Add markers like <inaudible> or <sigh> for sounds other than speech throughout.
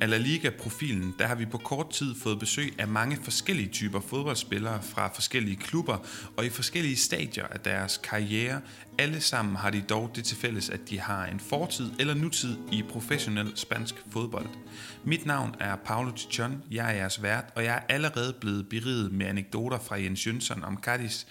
af La Liga-profilen, der har vi på kort tid fået besøg af mange forskellige typer fodboldspillere fra forskellige klubber og i forskellige stadier af deres karriere. Alle sammen har de dog det til fælles, at de har en fortid eller nutid i professionel spansk fodbold. Mit navn er Paolo Tichon, jeg er jeres vært, og jeg er allerede blevet beriget med anekdoter fra Jens Jønsson om Cadiz,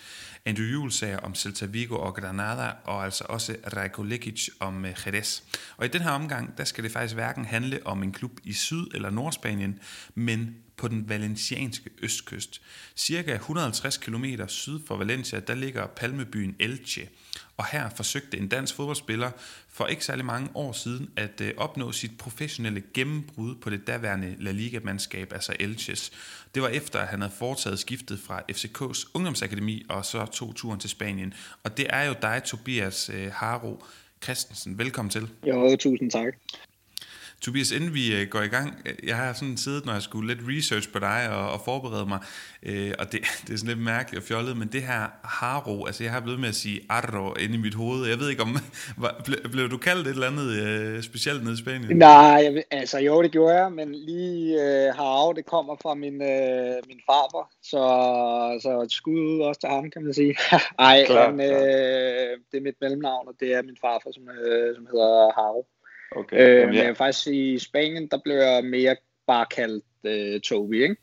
Andrew om Celta Vigo og Granada, og altså også Rajko Lekic om øh, Jerez. Og i den her omgang, der skal det faktisk hverken handle om en klub i Syd- eller Nordspanien, men på den valencianske østkyst. Cirka 150 km syd for Valencia, der ligger palmebyen Elche. Og her forsøgte en dansk fodboldspiller for ikke særlig mange år siden at øh, opnå sit professionelle gennembrud på det daværende La Liga-mandskab, altså Elches. Det var efter, at han havde foretaget skiftet fra FCK's ungdomsakademi og så tog turen til Spanien. Og det er jo dig, Tobias øh, Haro Christensen. Velkommen til. Jo, tusind tak. Tobias, inden vi øh, går i gang, øh, jeg har sådan siddet, når jeg skulle lidt research på dig og, og forberede mig, øh, og det, <laughs> det er sådan lidt mærkeligt og fjollet, men det her haro, altså jeg har blevet med at sige arro inde i mit hoved. Jeg ved ikke om, <laughs> ble, blev du kaldt et eller andet øh, specielt nede i Spanien? Nej, jeg, altså jo, det gjorde jeg, men lige øh, haro, det kommer fra min, øh, min farfar, så, så et skud ud også til ham, kan man sige. <laughs> Ej, klar, men, øh, det er mit mellemnavn, og det er min farfar, som, øh, som hedder Haro. Okay. Øh, Jamen, ja. Men faktisk i Spanien, der blev jeg mere bare kaldt øh, Toby, ikke?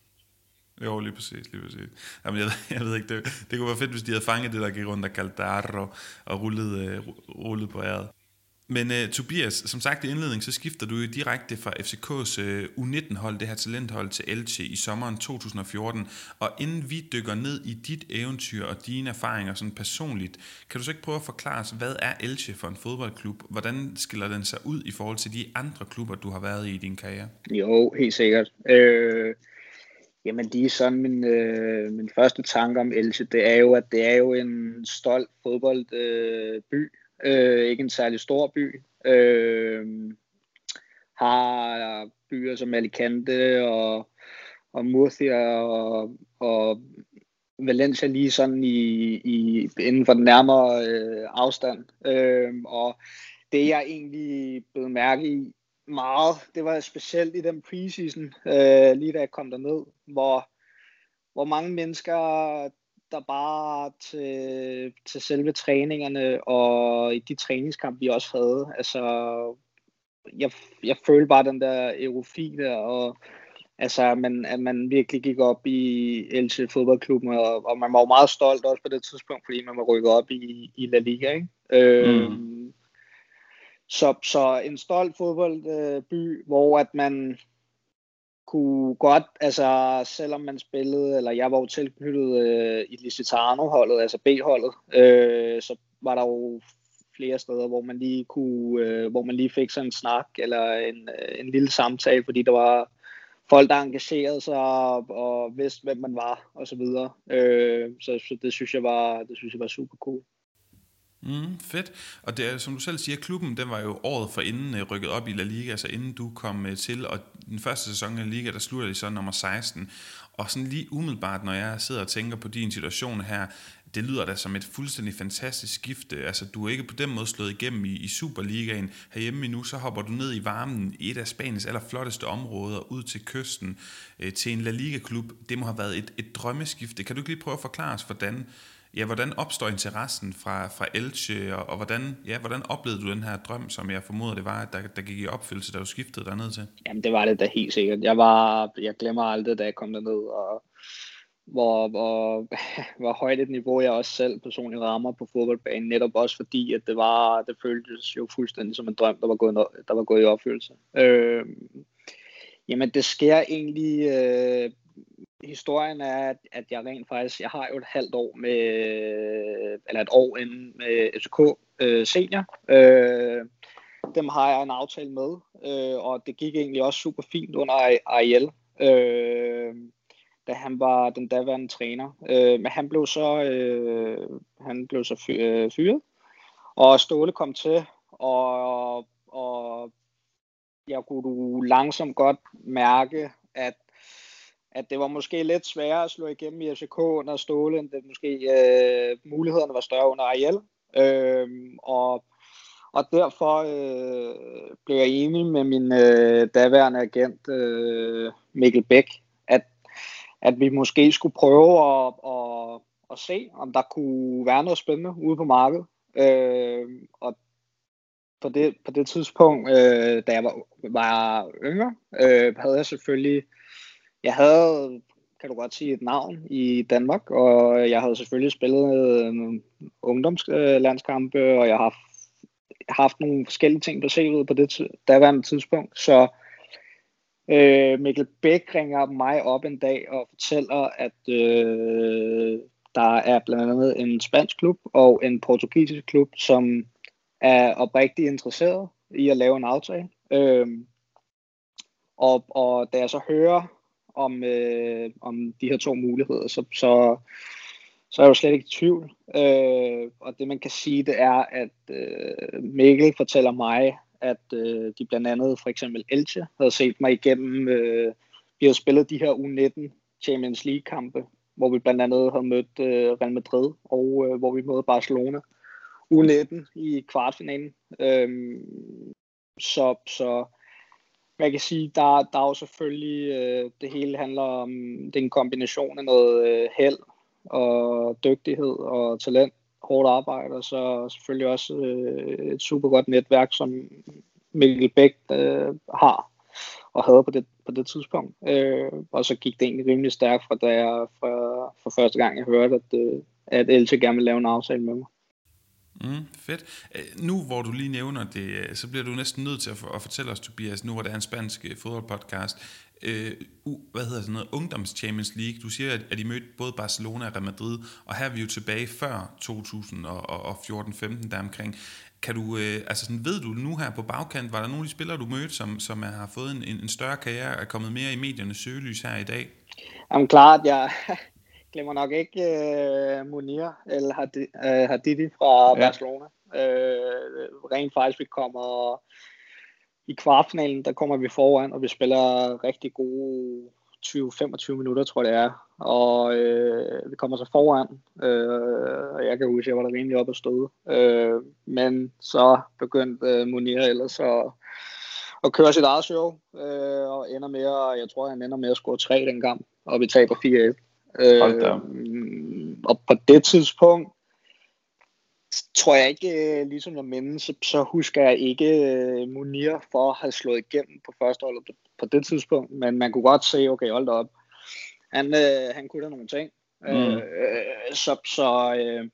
Jo, lige præcis, lige præcis. Jamen, jeg, <laughs> jeg ved ikke, det, det kunne være fedt, hvis de havde fanget det, der gik rundt og kaldte Darro og rullet, øh, rullet på æret. Men uh, Tobias, som sagt i indledning, så skifter du jo direkte fra FCK's uh, øh, U19-hold, det her talenthold, til Elche i sommeren 2014. Og inden vi dykker ned i dit eventyr og dine erfaringer sådan personligt, kan du så ikke prøve at forklare os, hvad er Elche for en fodboldklub? Hvordan skiller den sig ud i forhold til de andre klubber, du har været i i din karriere? Jo, helt sikkert. Øh, jamen, de er sådan min, øh, min første tanke om Elche, det er jo, at det er jo en stolt fodboldby. Øh, by Øh, ikke en særlig stor by. Øh, har byer som Alicante og, og Murcia og, og Valencia lige sådan i, i inden for den nærmere øh, afstand. Øh, og det jeg egentlig blev mærke i meget, det var specielt i den preseason, øh, lige da jeg kom derned, hvor, hvor mange mennesker der bare til, til selve træningerne og i de træningskampe, vi også havde. Altså, jeg, jeg følte bare den der eurofi der, og altså, at man, at man virkelig gik op i Elche fodboldklubben, og, og man var jo meget stolt også på det tidspunkt, fordi man var rykket op i, i La Liga, ikke? Øh, mm. Så, så en stolt fodboldby, hvor at man kunne godt, altså selvom man spillede, eller jeg var jo tilknyttet øh, i Licitano-holdet, altså B-holdet, øh, så var der jo flere steder, hvor man lige kunne, øh, hvor man lige fik sådan en snak, eller en, øh, en lille samtale, fordi der var folk, der engagerede sig og, og vidste, hvem man var, og så videre. Øh, så, så det synes jeg var, det synes jeg var super cool. Mm, fedt. Og det er, som du selv siger, klubben den var jo året for inden øh, rykket op i La Liga, altså inden du kom øh, til, og den første sæson i La Liga, der slutter de så nummer 16. Og sådan lige umiddelbart, når jeg sidder og tænker på din situation her, det lyder da som et fuldstændig fantastisk skifte. Altså, du er ikke på den måde slået igennem i, i Superligaen. Herhjemme i nu, så hopper du ned i varmen i et af Spaniens allerflotteste områder, ud til kysten, øh, til en La Liga-klub. Det må have været et, et drømmeskifte. Kan du ikke lige prøve at forklare os, hvordan, ja, hvordan opstår interessen fra, fra Elche, og, og hvordan, ja, hvordan oplevede du den her drøm, som jeg formoder det var, der, der gik i opfyldelse, da du skiftede derned til? Jamen, det var det da helt sikkert. Jeg, var, jeg glemmer aldrig, da jeg kom derned, og hvor, hvor, <laughs> hvor højt et niveau jeg også selv personligt rammer på fodboldbanen, netop også fordi, at det var, det føltes jo fuldstændig som en drøm, der var gået, der var gået i opfyldelse. Øh, jamen, det sker egentlig øh, historien er, at, at jeg rent faktisk, jeg har jo et halvt år med, eller et år inden med FCK øh, senior. Øh, dem har jeg en aftale med, øh, og det gik egentlig også super fint under Ariel, øh, da han var den daværende træner. Øh, men han blev så, øh, han blev så øh, fyret, og Ståle kom til, og, og jeg kunne langsomt godt mærke, at at det var måske lidt sværere at slå igennem i FCK under Ståle, end det måske øh, mulighederne var større under Ariel. Øh, og, og derfor øh, blev jeg enig med min øh, daværende agent øh, Mikkel Bæk, at, at vi måske skulle prøve at, at, at se, om der kunne være noget spændende ude på markedet. Øh, og på det, på det tidspunkt, øh, da jeg var, var yngre, øh, havde jeg selvfølgelig, jeg havde, kan du godt sige, et navn i Danmark, og jeg havde selvfølgelig spillet øh, nogle ungdomslandskampe, øh, og jeg har haft nogle forskellige ting på CV'et på det daværende tidspunkt, så øh, Mikkel Bæk ringer mig op en dag og fortæller, at øh, der er blandt andet en spansk klub og en portugisisk klub, som er oprigtigt interesseret i at lave en aftale. Øh, og, og da jeg så hører om, øh, om de her to muligheder, så, så, så er jeg jo slet ikke i tvivl. Øh, og det man kan sige, det er, at øh, Mikkel fortæller mig, at øh, de blandt andet for eksempel Elche havde set mig igennem, øh, vi havde spillet de her U19 Champions League kampe, hvor vi blandt andet havde mødt øh, Real Madrid, og øh, hvor vi mødte Barcelona. U19 i kvartfinalen. Øhm, så, så man kan sige, der, der er jo selvfølgelig, øh, det hele handler om, det er en kombination af noget øh, held og dygtighed og talent, hårdt arbejde, og så selvfølgelig også øh, et super godt netværk, som Mikkel Bæk øh, har og havde på det, på det tidspunkt. Øh, og så gik det egentlig rimelig stærkt fra, da jeg fra, for første gang jeg hørte, at, øh, at Elche gerne ville lave en aftale med mig. Mm, fedt. Øh, nu hvor du lige nævner det, øh, så bliver du næsten nødt til at, for, at fortælle os, Tobias, nu hvor det er en spansk øh, fodboldpodcast, øh, uh, hvad hedder sådan noget, Ungdoms Champions League. Du siger, at, I mødte både Barcelona og Real Madrid, og her er vi jo tilbage før 2014-15 deromkring. Kan du, øh, altså sådan, ved du nu her på bagkant, var der nogle af de spillere, du mødte, som, som har fået en, en større karriere, er kommet mere i mediernes søgelys her i dag? Jamen klart, jeg, glemmer nok ikke uh, Munir eller Hadidi øh, fra ja. Barcelona. Uh, rent faktisk, vi kommer i kvartfinalen, der kommer vi foran, og vi spiller rigtig gode 20-25 minutter, tror jeg det er. Og øh, vi kommer så foran, øh, og jeg kan huske, at jeg var der rimelig op at stå. Øh, men så begyndte øh, Munir ellers at, at køre sit eget show, øh, og ender med, at, jeg tror, han ender med at score 3 den gang, og vi taber 4-1. Øh, og på det tidspunkt, tror jeg ikke, øh, ligesom jeg mindes, så, så husker jeg ikke uh, Munir for at have slået igennem på første hold på, på det tidspunkt, men man kunne godt se, okay, hold da op, han, uh, han kunne da nogle ting. Mm. Uh, så, så, uh,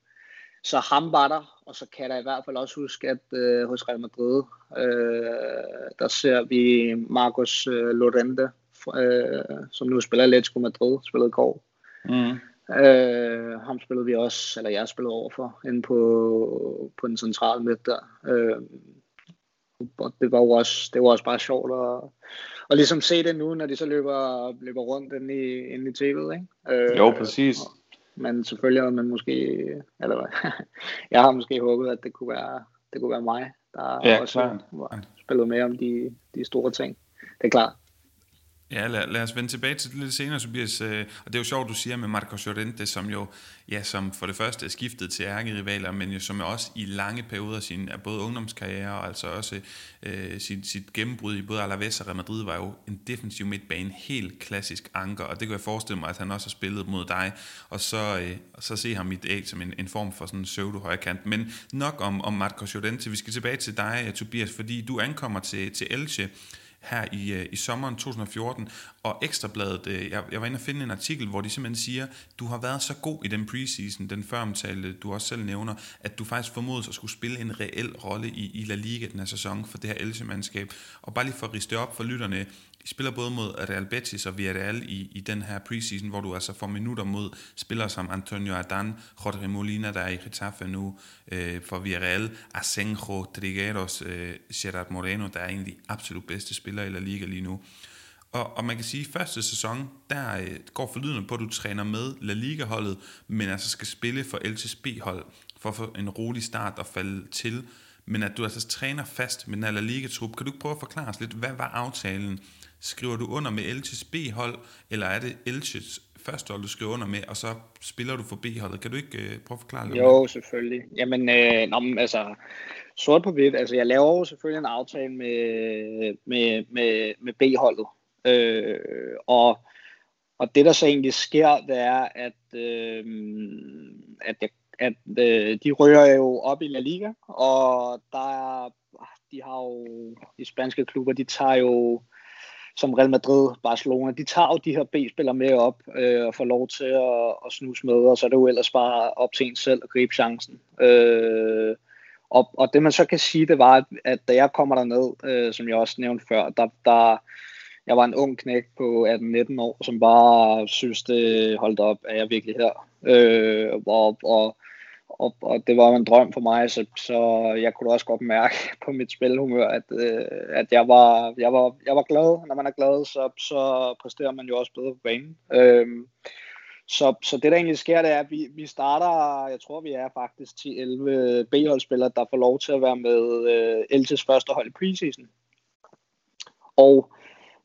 så ham var der, og så kan jeg da i hvert fald også huske, at uh, hos Real Madrid, uh, der ser vi Marcos uh, Lorente, uh, som nu spiller Atletico Madrid, spillede går. Mm. Øh, ham spillede vi også, eller jeg spillede overfor, inde på, på den centrale midt der. Øh, og det var jo også, det var også bare sjovt at, at ligesom se det nu, når de så løber, løber rundt inde i, inde i tv'et, ikke? Øh, jo, præcis. Men selvfølgelig havde man måske, eller <laughs> jeg har måske håbet, at det kunne være, det kunne være mig, der ja, også spillede med om de, de store ting. Det er klart. Ja, lad, lad os vende tilbage til det lidt senere, Tobias. Øh, og det er jo sjovt, du siger med Marco Llorente, som jo, ja, som for det første er skiftet til ærkerivaler, men jo som også i lange perioder sin af både ungdomskarriere og altså også øh, sit, sit gennembrud i både Alaves og Real Madrid var jo en defensiv midtbane, helt klassisk anker, og det kan jeg forestille mig, at han også har spillet mod dig, og så, øh, så se ham i dag som en, en form for sådan en pseudo højkant. Men nok om, om Marco Llorente, vi skal tilbage til dig, Tobias, fordi du ankommer til, til Elche, her i, øh, i sommeren 2014, og Ekstrabladet, øh, jeg, jeg var inde og finde en artikel, hvor de simpelthen siger, du har været så god i den preseason, den føromtale, du også selv nævner, at du faktisk formodes at skulle spille en reel rolle i, i La Liga den her sæson for det her Elche-mandskab. Og bare lige for at riste op for lytterne, de spiller både mod Real Betis og Villarreal i, i den her preseason, hvor du altså får minutter mod spillere som Antonio Adan, Jorge Molina, der er i Getafe nu øh, for Villarreal, Asenjo Trigueros, øh, Gerard Moreno, der er en af de absolut bedste spillere i La Liga lige nu. Og, og man kan sige, at første sæson, der øh, går forlydende på, at du træner med La Liga-holdet, men altså skal spille for LTSB-hold for at få en rolig start og falde til men at du altså træner fast med den her La Liga-trup. Kan du ikke prøve at forklare os lidt, hvad var aftalen? Skriver du under med Elches B-hold, eller er det Elches første hold, du skriver under med, og så spiller du for B-holdet? Kan du ikke øh, prøve at forklare lidt? Jo, selvfølgelig. Jamen, øh, nå, altså, sort på hvidt, altså jeg laver jo selvfølgelig en aftale med, med, med, med B-holdet, øh, og og det der så egentlig sker, det er, at, øh, at, jeg, at øh, de rører jo op i La Liga, og der er, de har jo, de spanske klubber, de tager jo, som Real Madrid, Barcelona, de tager jo de her B-spillere med op øh, og får lov til at, at snuse med, og så er det jo ellers bare op til en selv at gribe chancen. Øh, og, og det man så kan sige, det var, at, at da jeg kommer derned, øh, som jeg også nævnte før, der, der, jeg var en ung knæk på 18-19 år, som bare synes, det holdt op, at jeg virkelig her. Øh, og, og, og, og det var en drøm for mig, så, så jeg kunne også godt mærke <laughs> på mit spilhumør, at, øh, at jeg, var, jeg, var, jeg var glad. Når man er glad, så, så præsterer man jo også bedre på banen. Øh, så, så det der egentlig sker, det er, at vi, vi starter, jeg tror vi er faktisk 10-11 B-holdspillere, der får lov til at være med øh, LT's første hold i preseason. Og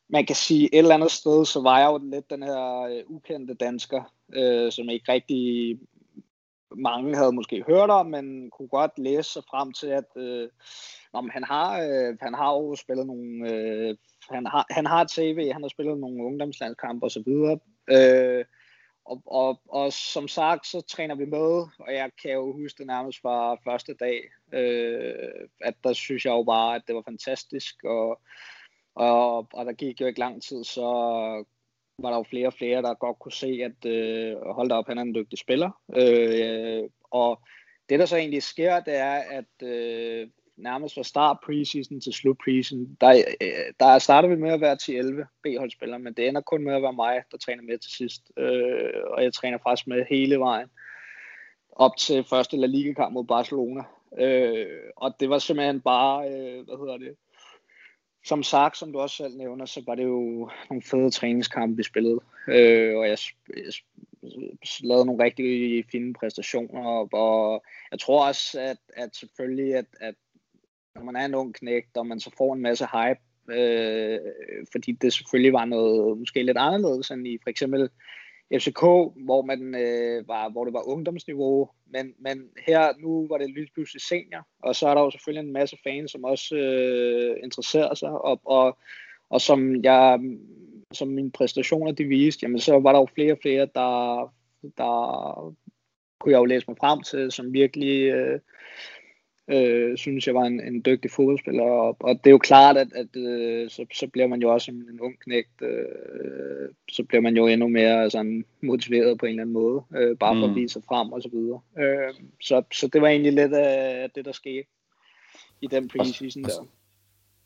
man kan sige, et eller andet sted, så var jeg jo lidt den her øh, ukendte dansker, øh, som ikke rigtig mange havde måske hørt om, men kunne godt læse sig frem til, at øh, om han, har, øh, han har jo spillet nogle, øh, han, har, han har tv, han har spillet nogle ungdomslandskampe osv., øh, og, og, og som sagt, så træner vi med, og jeg kan jo huske det nærmest fra første dag, øh, at der synes jeg jo bare, at det var fantastisk, og og, og der gik jo ikke lang tid, så var der jo flere og flere, der godt kunne se, at øh, hold op, han er en dygtig spiller. Øh, og det, der så egentlig sker, det er, at øh, nærmest fra start preseason til slut preseason, der, øh, der starter vi med at være til 11 B-holdspillere, men det ender kun med at være mig, der træner med til sidst. Øh, og jeg træner faktisk med hele vejen op til første La Liga-kamp mod Barcelona. Øh, og det var simpelthen bare, øh, hvad hedder det, som sagt, som du også selv nævner, så var det jo nogle fede træningskampe, vi spillede. Øh, og jeg, jeg lavede nogle rigtig fine præstationer. Og, og jeg tror også, at, at selvfølgelig, at, at når man er en ung knægt, og man så får en masse hype, øh, fordi det selvfølgelig var noget måske lidt anderledes end i for eksempel FCK, hvor, man, øh, var, hvor det var ungdomsniveau, men, men her nu var det lige pludselig senior, og så er der jo selvfølgelig en masse fans, som også øh, interesserer sig, og, og, og som jeg som mine præstationer de viste, jamen så var der jo flere og flere, der, der kunne jeg jo læse mig frem til, som virkelig øh, øh, synes jeg var en, en dygtig fodboldspiller, og, og det er jo klart, at, at øh, så, så bliver man jo også en, en ung knægt, øh, så bliver man jo endnu mere sådan, motiveret på en eller anden måde, øh, bare for mm. at vise sig frem og så videre. Øh, så, så det var egentlig lidt af det, der skete i den preseason der.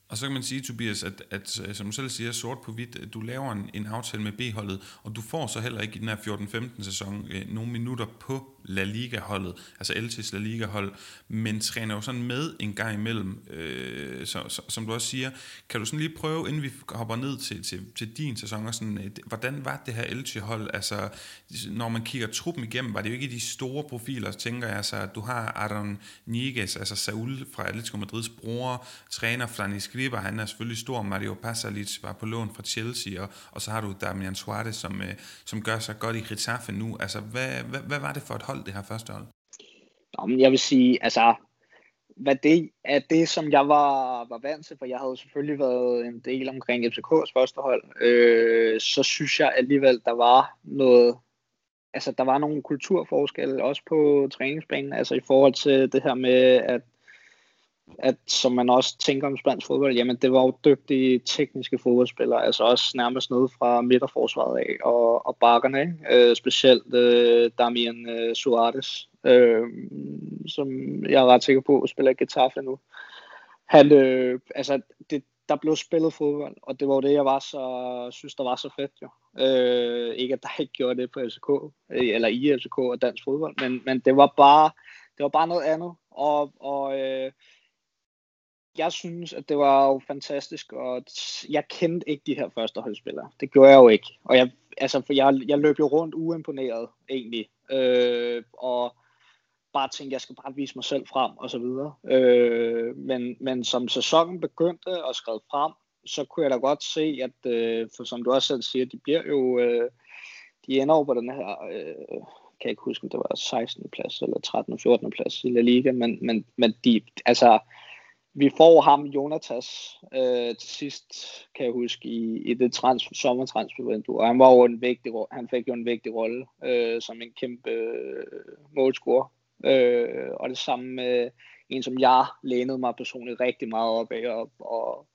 Og så kan man sige, Tobias, at, at som du selv siger, sort på hvidt, du laver en, en aftale med B-holdet, og du får så heller ikke i den her 14-15 sæson øh, nogle minutter på La Liga-holdet, altså Elches La Liga-hold, men træner jo sådan med en gang imellem, øh, så, så, som du også siger. Kan du sådan lige prøve, inden vi hopper ned til, til, til din sæson, og sådan, øh, hvordan var det her Elche-hold? Altså, når man kigger truppen igennem, var det jo ikke de store profiler, tænker jeg, så du har Aaron Niguez, altså Saul fra Atletico Madrids bror, træner Flani Skriber, han er selvfølgelig stor, Mario Pasalic var på lån fra Chelsea, og, og så har du Damian Suarez, som, øh, som gør sig godt i Getafe nu. Altså, hvad, hvad, hvad var det for et hold, det her første hold? Nå, jeg vil sige, altså, hvad det er det, som jeg var, var vant til, for jeg havde selvfølgelig været en del omkring FCK's første hold, øh, så synes jeg alligevel, der var noget, altså der var nogle kulturforskelle også på træningsbanen, altså i forhold til det her med, at at som man også tænker om spansk fodbold, jamen det var jo dygtige tekniske fodboldspillere, altså også nærmest nede fra midterforsvaret af og, og bakkerne, ikke? Øh, specielt øh, Damian øh, Suarez, øh, som jeg er ret sikker på spiller Getafe nu. Han, øh, altså det, der blev spillet fodbold, og det var det, jeg var så, synes, der var så fedt jo. Øh, ikke at der ikke gjorde det på FCK, øh, eller i FCK og dansk fodbold, men, men det var bare, det var bare noget andet, og, og øh, jeg synes, at det var jo fantastisk, og jeg kendte ikke de her førsteholdsspillere. Det gjorde jeg jo ikke. Og jeg, altså, for jeg, jeg løb jo rundt uimponeret, egentlig. Øh, og bare tænkte, jeg skal bare vise mig selv frem, og så videre. Øh, men, men som sæsonen begyndte og skred frem, så kunne jeg da godt se, at, øh, for som du også selv siger, de bliver jo, øh, de ender over på den her, øh, kan jeg ikke huske, om det var 16. plads, eller 13. og 14. plads i La Liga, men, men, men de, altså, vi får ham, Jonatas, øh, til sidst, kan jeg huske, i, i det trans, sommertransfervindue, og han var jo en vigtig, han fik jo en vigtig rolle øh, som en kæmpe øh, målscorer. Øh, og det samme med en, som jeg lænede mig personligt rigtig meget op af, og, og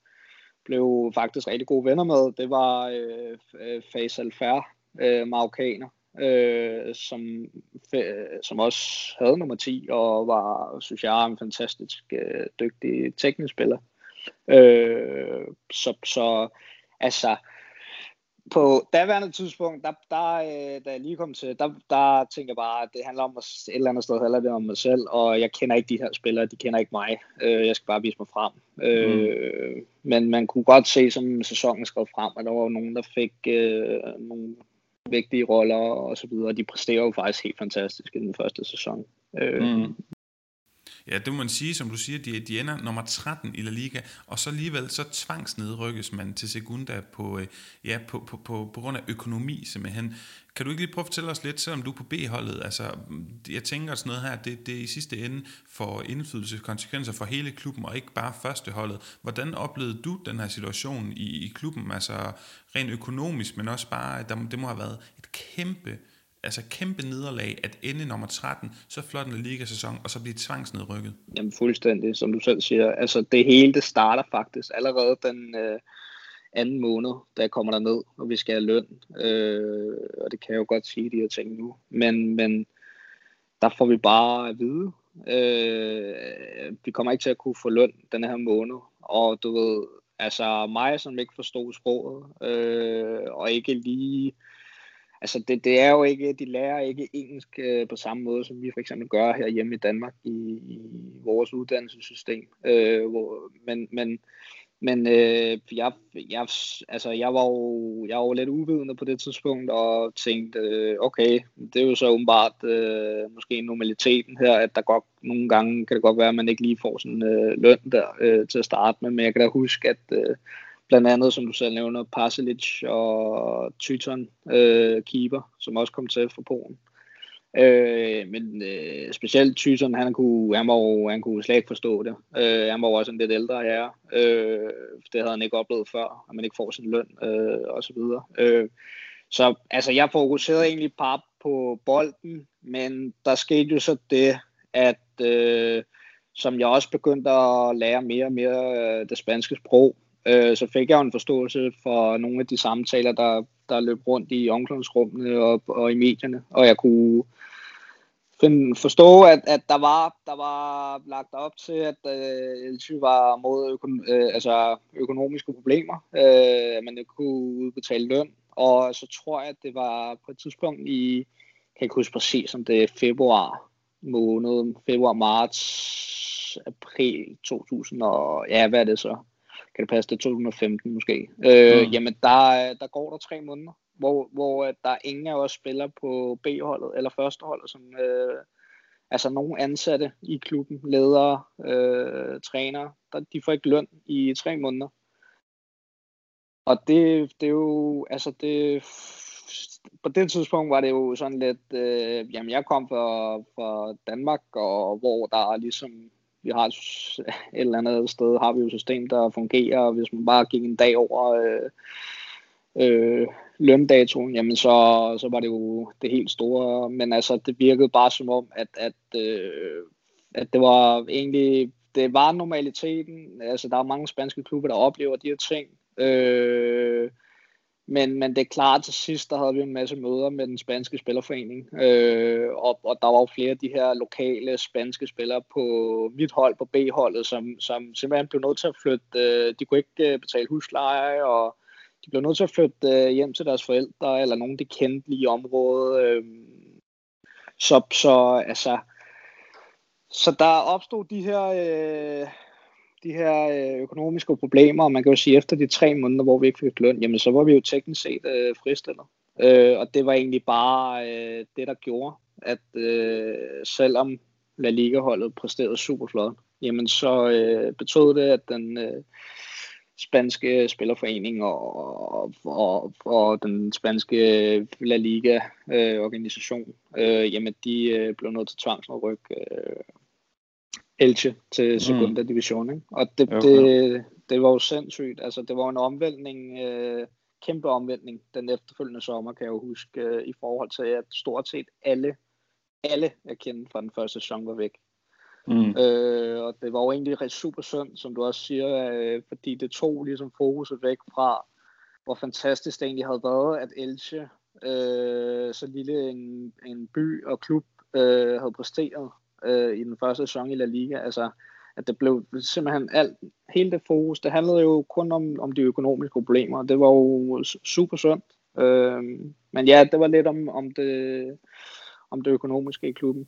blev faktisk rigtig gode venner med, det var øh, øh Faisal Fær, øh, marokkaner, øh, som, som også havde nummer 10, og var, synes jeg, en fantastisk øh, dygtig teknisk spiller. Øh, så, så altså, på daværende tidspunkt, der, der, øh, da jeg lige kom til, der, der tænker jeg bare, at det handler om, at et eller andet sted handler det om mig selv, og jeg kender ikke de her spillere, de kender ikke mig. Øh, jeg skal bare vise mig frem. Øh, mm. Men man kunne godt se, som sæsonen skrev frem, at der var nogen, der fik øh, nogle vigtige roller og så videre. De præsterer jo faktisk helt fantastisk i den første sæson. Øh, mm. Ja, det må man sige, som du siger, de, de ender nummer 13 i La Liga, og så alligevel så tvangsnedrykkes man til Segunda på, øh, ja, på, på, på, på grund af økonomi simpelthen. Kan du ikke lige prøve at fortælle os lidt, selvom du er på B-holdet, altså jeg tænker sådan noget her, det, det i sidste ende får indflydelse konsekvenser for hele klubben, og ikke bare førsteholdet. Hvordan oplevede du den her situation i, i klubben, altså rent økonomisk, men også bare, at der, det må have været et kæmpe altså kæmpe nederlag at ende nummer 13, så flot en ligasæson, og så blive tvangsnedrykket. Jamen fuldstændig, som du selv siger. Altså det hele, det starter faktisk allerede den øh, anden måned, da jeg kommer der ned, og vi skal have løn. Øh, og det kan jeg jo godt sige, de her ting nu. Men, men der får vi bare at vide, øh, vi kommer ikke til at kunne få løn den her måned. Og du ved, altså mig, som ikke forstod sproget, øh, og ikke lige altså det, det er jo ikke, de lærer ikke engelsk øh, på samme måde, som vi for eksempel gør her hjemme i Danmark i, i vores uddannelsessystem. Øh, hvor, men men, men øh, jeg, jeg, altså jeg, var jo, jeg var jo lidt uvidende på det tidspunkt, og tænkte, øh, okay, det er jo så åbenbart øh, måske normaliteten her, at der godt, nogle gange kan det godt være, at man ikke lige får sådan øh, løn der øh, til at starte med, men jeg kan da huske, at øh, blandt andet, som du selv nævner, Pasalic og Tyton, øh, keeper, som også kom til fra Polen. Øh, men øh, specielt Tyson, han kunne, han, var, han kunne slet ikke forstå det. Øh, han var også en lidt ældre herre. Øh, det havde han ikke oplevet før, at man ikke får sin løn øh, og så videre. Øh, så altså, jeg fokuserede egentlig bare på bolden, men der skete jo så det, at øh, som jeg også begyndte at lære mere og mere øh, det spanske sprog, øh, så fik jeg jo en forståelse for nogle af de samtaler, der, der løb rundt i omklædningsrummene og, og i medierne, og jeg kunne finde, forstå, at, at der, var, der var lagt op til, at øh, Elche var mod økon, øh, altså økonomiske problemer, øh, man ikke kunne udbetale løn, og så tror jeg, at det var på et tidspunkt i, kan jeg ikke huske præcis, om det er februar måned, februar, marts, april 2000, og ja, hvad er det så? Kan det passe, det 2015 måske, øh, mm. jamen der, der går der tre måneder, hvor, hvor der er ingen af os spiller på B-holdet eller førsteholdet, som øh, altså nogle ansatte i klubben, ledere, øh, trænere, der, de får ikke løn i tre måneder. Og det, det er jo, altså det, på det tidspunkt var det jo sådan lidt, øh, jamen jeg kom fra, fra Danmark, og hvor der er ligesom vi har et, et eller andet sted, har vi jo et system, der fungerer, og hvis man bare gik en dag over øh, øh, løndatoen, jamen så, så var det jo det helt store, men altså det virkede bare som om, at, at, øh, at det var egentlig, det var normaliteten, altså der er mange spanske klubber, der oplever de her ting, øh, men, men det er klart, til sidst, der havde vi en masse møder med den spanske spillerforening, øh, og, og der var jo flere af de her lokale spanske spillere på mit hold, på B-holdet, som, som simpelthen blev nødt til at flytte, øh, de kunne ikke øh, betale husleje, og de blev nødt til at flytte øh, hjem til deres forældre, eller nogen, de kendte lige i området. Øh, så, så altså, så der opstod de her... Øh, de her øh, økonomiske problemer, og man kan jo sige, efter de tre måneder, hvor vi ikke fik løn, jamen så var vi jo teknisk set øh, fristillet. Øh, og det var egentlig bare øh, det, der gjorde, at øh, selvom La Liga-holdet præsterede super flot, jamen så øh, betød det, at den øh, spanske spillerforening og, og, og den spanske øh, La Liga-organisation, øh, øh, jamen de øh, blev nødt til tvangsnedryk øh, Elche til segunda mm. division. Ikke? Og det, okay. det, det var jo sindssygt. Altså, det var en omvæltning, øh, kæmpe omvæltning den efterfølgende sommer, kan jeg jo huske, øh, i forhold til, at stort set alle, alle jeg kendte fra den første sæson var væk. Mm. Øh, og det var jo egentlig super synd, som du også siger, øh, fordi det tog ligesom fokuset væk fra, hvor fantastisk det egentlig havde været, at Elche, øh, så lille en, en by og klub, øh, havde præsteret øh, i den første sæson i La Liga. Altså, at det blev simpelthen alt, hele det fokus, det handlede jo kun om, om de økonomiske problemer, det var jo super sundt. Øh, men ja, det var lidt om, om, det, om det økonomiske i klubben.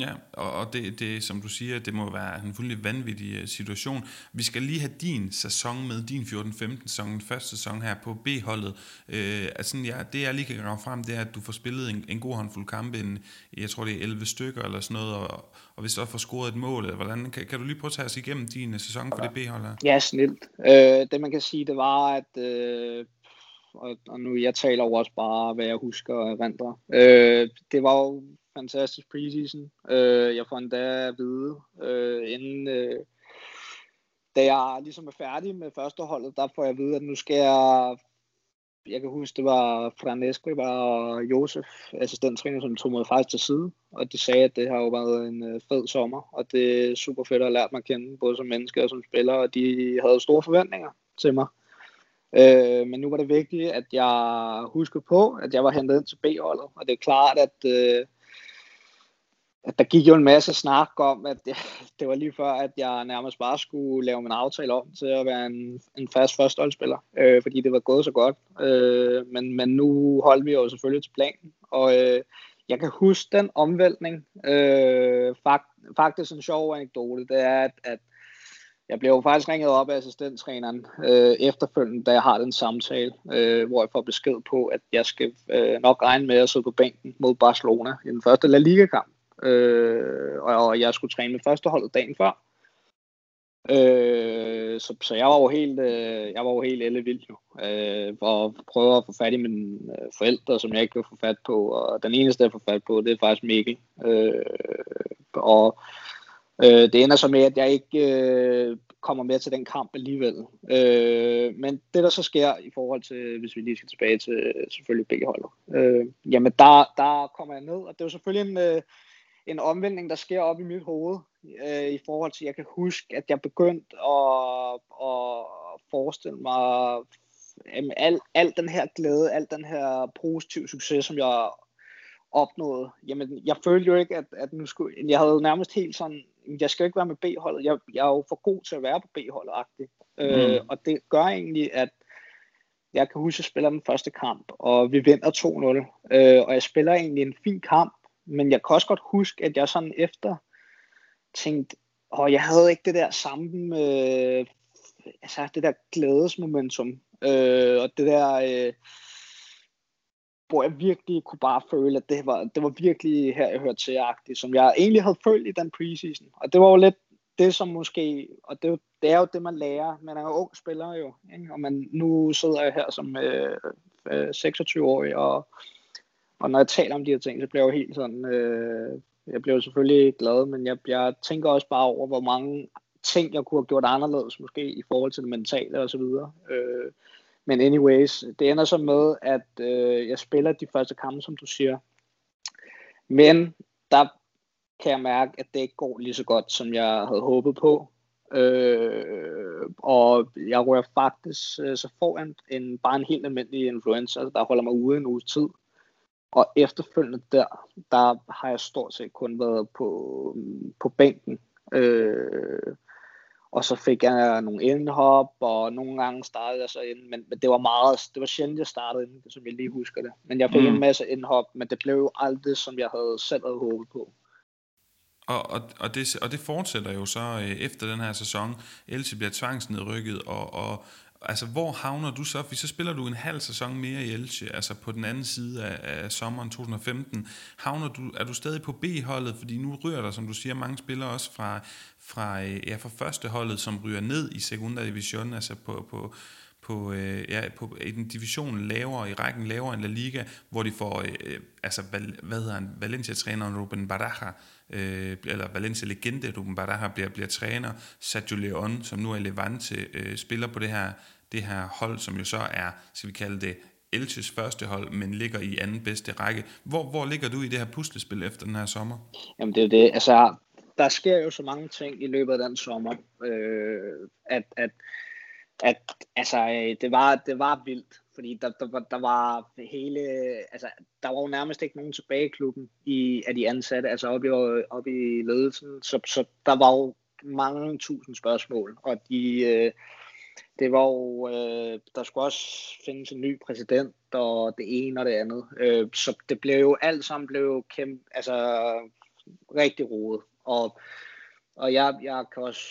Ja, og, og det, det, som du siger, det må være en fuldstændig vanvittig øh, situation. Vi skal lige have din sæson med, din 14-15 sæson, den første sæson her på B-holdet. Øh, altså, ja, det jeg lige kan grave frem, det er, at du får spillet en, en god håndfuld kampe, en, jeg tror det er 11 stykker eller sådan noget, og, og hvis du også får scoret et mål, eller hvordan, kan, kan du lige prøve at tage os igennem din øh, sæson for det B-hold her? Ja, snilt. Øh, det man kan sige, det var, at øh, og, og nu jeg taler jo også bare, hvad jeg husker og erindrer. Øh, det var jo fantastisk preseason. Øh, jeg får endda at vide, øh, inden, øh, da jeg ligesom er færdig med førsteholdet, der får jeg at vide, at nu skal jeg, jeg kan huske, det var Franesco og Josef, assistenttræner, som tog mig faktisk til side, og de sagde, at det har jo været en øh, fed sommer, og det er super fedt at have lært mig at kende, både som menneske og som spiller, og de havde store forventninger til mig. Øh, men nu var det vigtigt, at jeg husker på, at jeg var hentet ind til B-holdet, og det er klart, at øh, at der gik jo en masse snak om, at det, <laughs> det var lige før, at jeg nærmest bare skulle lave min aftale om til at være en, en fast førsteholdsspiller, øh, fordi det var gået så godt. Øh, men, men nu holdt vi jo selvfølgelig til planen, og øh, jeg kan huske den omvæltning. Øh, fakt, faktisk en sjov anekdote, det er, at, at jeg blev jo faktisk ringet op af assistenttræneren øh, efterfølgende, da jeg har den samtale, øh, hvor jeg får besked på, at jeg skal øh, nok regne med at sidde på bænken mod Barcelona i den første La Liga-kamp øh, og jeg skulle træne med førsteholdet dagen før. Øh, så, så jeg var jo helt, øh, jeg var jo helt ellevild jo, øh, og prøve at få fat i mine øh, forældre, som jeg ikke kunne få fat på, og den eneste, jeg får fat på, det er faktisk Mikkel. Øh, og øh, det ender så med, at jeg ikke øh, kommer med til den kamp alligevel. Øh, men det, der så sker i forhold til, hvis vi lige skal tilbage til selvfølgelig begge holdet, øh, jamen der, der kommer jeg ned, og det er jo selvfølgelig en... Øh, en omvæltning, der sker op i mit hoved, øh, i forhold til, at jeg kan huske, at jeg begyndte at, at forestille mig jamen, al, al den her glæde, al den her positive succes, som jeg opnåede. Jamen, jeg følte jo ikke, at, at nu skulle, jeg havde nærmest helt sådan, jeg skal ikke være med B-holdet, jeg, jeg er jo for god til at være på B-holdet, øh, mm. øh, og det gør egentlig, at jeg kan huske, at jeg spiller den første kamp, og vi vinder 2-0, øh, og jeg spiller egentlig en fin kamp, men jeg kan også godt huske, at jeg sådan efter tænkte, og jeg havde ikke det der samme, øh, altså det der glædesmomentum, øh, og det der, øh, hvor jeg virkelig kunne bare føle, at det var, det var virkelig her, jeg hørte til agtigt, som jeg egentlig havde følt i den preseason. Og det var jo lidt det, som måske, og det, det er jo det, man lærer. Man er jo ung spiller jo, ikke? og man, nu sidder jeg her som øh, øh, 26-årig, og og når jeg taler om de her ting, så bliver jeg jo helt sådan, øh, jeg bliver jo selvfølgelig glad, men jeg, jeg tænker også bare over, hvor mange ting, jeg kunne have gjort anderledes, måske i forhold til det mentale og så videre. Øh, men anyways, det ender så med, at øh, jeg spiller de første kampe, som du siger. Men der kan jeg mærke, at det ikke går lige så godt, som jeg havde håbet på. Øh, og jeg rører faktisk øh, så foran en, bare en helt almindelig influenza, der holder mig ude en uges tid. Og efterfølgende der, der har jeg stort set kun været på, på bænken. Øh, og så fik jeg nogle indhop, og nogle gange startede jeg så ind, men, men det var meget, det var sjældent, jeg startede ind, som jeg lige husker det. Men jeg fik mm. en masse indhop, men det blev jo aldrig, som jeg havde selv havde håbet på. Og, og, og, det, og det fortsætter jo så øh, efter den her sæson. Elche bliver tvangsnedrykket, og, og altså, hvor havner du så? For så spiller du en halv sæson mere i Elche, altså på den anden side af, af sommeren 2015. Havner du, er du stadig på B-holdet? Fordi nu ryger der, som du siger, mange spillere også fra, fra, øh, ja, fra første holdet, som ryger ned i sekunda division, altså på, på, på, øh, ja, på en division lavere, i rækken lavere end La Liga, hvor de får, øh, altså, hvad hedder han, Valencia-træneren Ruben Baraja, øh, eller Valencia-legende Ruben Baraja bliver, bliver træner, Sergio Leon, som nu er Levante, øh, spiller på det her, det her hold, som jo så er, skal vi kalde det, Elches første hold, men ligger i anden bedste række. Hvor, hvor ligger du i det her puslespil efter den her sommer? Jamen det er det, altså der sker jo så mange ting i løbet af den sommer, øh, at, at at altså, øh, det, var, det var vildt, fordi der, der, der var hele, altså, der var jo nærmest ikke nogen tilbage i klubben i, af de ansatte, altså oppe i, oppe i ledelsen, så, så der var jo mange tusind spørgsmål, og de, øh, det var jo, øh, der skulle også findes en ny præsident, og det ene og det andet, øh, så det blev jo alt sammen blev kæmpe, altså rigtig rodet, og, og jeg, jeg kan også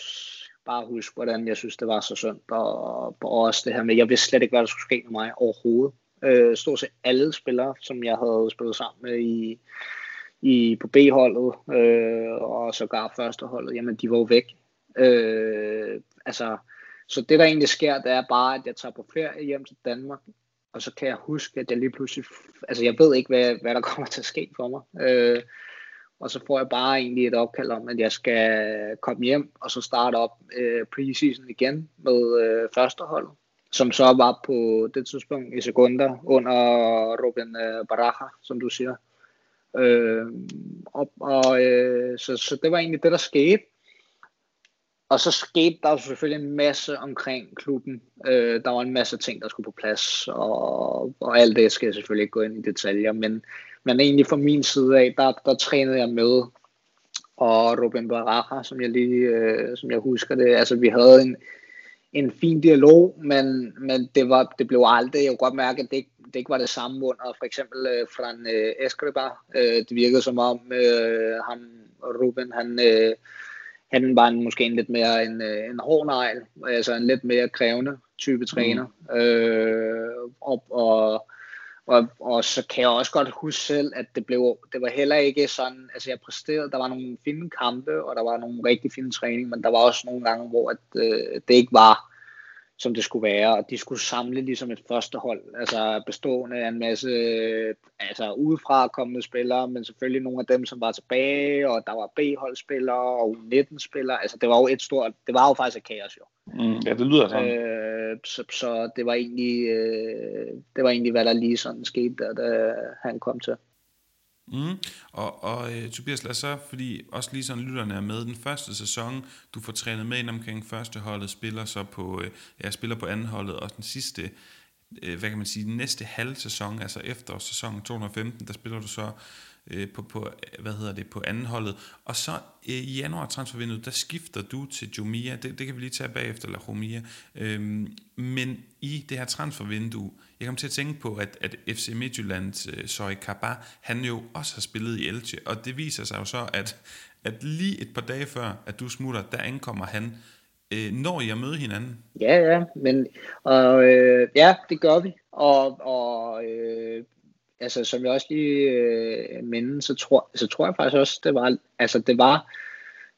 bare huske, hvordan jeg synes, det var så synd. Og, og også det her med, jeg vidste slet ikke, hvad der skulle ske med mig overhovedet. Øh, stort set alle spillere, som jeg havde spillet sammen med i, i på B-holdet, øh, og sågar førsteholdet, jamen de var jo væk. Øh, altså, så det der egentlig sker, det er bare, at jeg tager på ferie hjem til Danmark, og så kan jeg huske, at jeg lige pludselig, altså jeg ved ikke, hvad, hvad der <laughs> kommer til at ske for mig. Øh, og så får jeg bare egentlig et opkald om, at jeg skal komme hjem og så starte op øh, preseason igen med øh, førsteholdet, som så var på det tidspunkt i sekunder under Robin øh, Baraja, som du siger. Øh, og, og, øh, så, så det var egentlig det, der skete. Og så skete der selvfølgelig en masse omkring klubben. Øh, der var en masse ting, der skulle på plads, og, og alt det skal jeg selvfølgelig ikke gå ind i detaljer, men men egentlig fra min side af, der, der trænede jeg med, og Ruben Baraja, som jeg lige, øh, som jeg husker det, altså vi havde en, en fin dialog, men, men det, var, det blev aldrig, jeg kunne godt mærke, at det ikke, det ikke var det samme under for eksempel øh, Fran øh, Escriba. Øh, det virkede som om øh, han, Ruben, han, øh, han var en, måske en lidt mere en, øh, en hård negl, altså en lidt mere krævende type træner. Mm. Øh, og, og og, og så kan jeg også godt huske selv, at det, blev, det var heller ikke sådan, altså jeg præsterede, der var nogle fine kampe, og der var nogle rigtig fine træning, men der var også nogle gange, hvor at, øh, det ikke var, som det skulle være, og de skulle samle ligesom et første hold, altså bestående af en masse altså udefra kommende spillere, men selvfølgelig nogle af dem, som var tilbage, og der var B-holdspillere og U19-spillere, altså det var jo et stort, det var jo faktisk et kaos jo. Mm, ja, det lyder sådan. Øh, så, så det var egentlig, øh, det var egentlig, hvad der lige sådan skete, da, da han kom til. Mm. Og, og uh, Tobias, lad os så, fordi også lige sådan lytterne er med, den første sæson, du får trænet med ind omkring første holdet, spiller så på, uh, ja, spiller på anden holdet, og den sidste, uh, hvad kan man sige, den næste halv sæson, altså efter sæsonen 2015, der spiller du så øh, på, på, hvad hedder det, på anden holdet. Og så øh, i januar transfervinduet, der skifter du til Jumia, Det, det kan vi lige tage bagefter, eller Jumia. Øhm, men i det her transfervindue, jeg kom til at tænke på, at, at FC Midtjyllands øh, Soy Kaba, han jo også har spillet i Elche, og det viser sig jo så, at, at lige et par dage før, at du smutter, der ankommer han. Øh, når I at møde hinanden? Ja, ja, men og, øh, ja, det gør vi. Og, og øh, altså som jeg også lige øh, minde, så tror, så tror jeg faktisk også, det var, altså det var,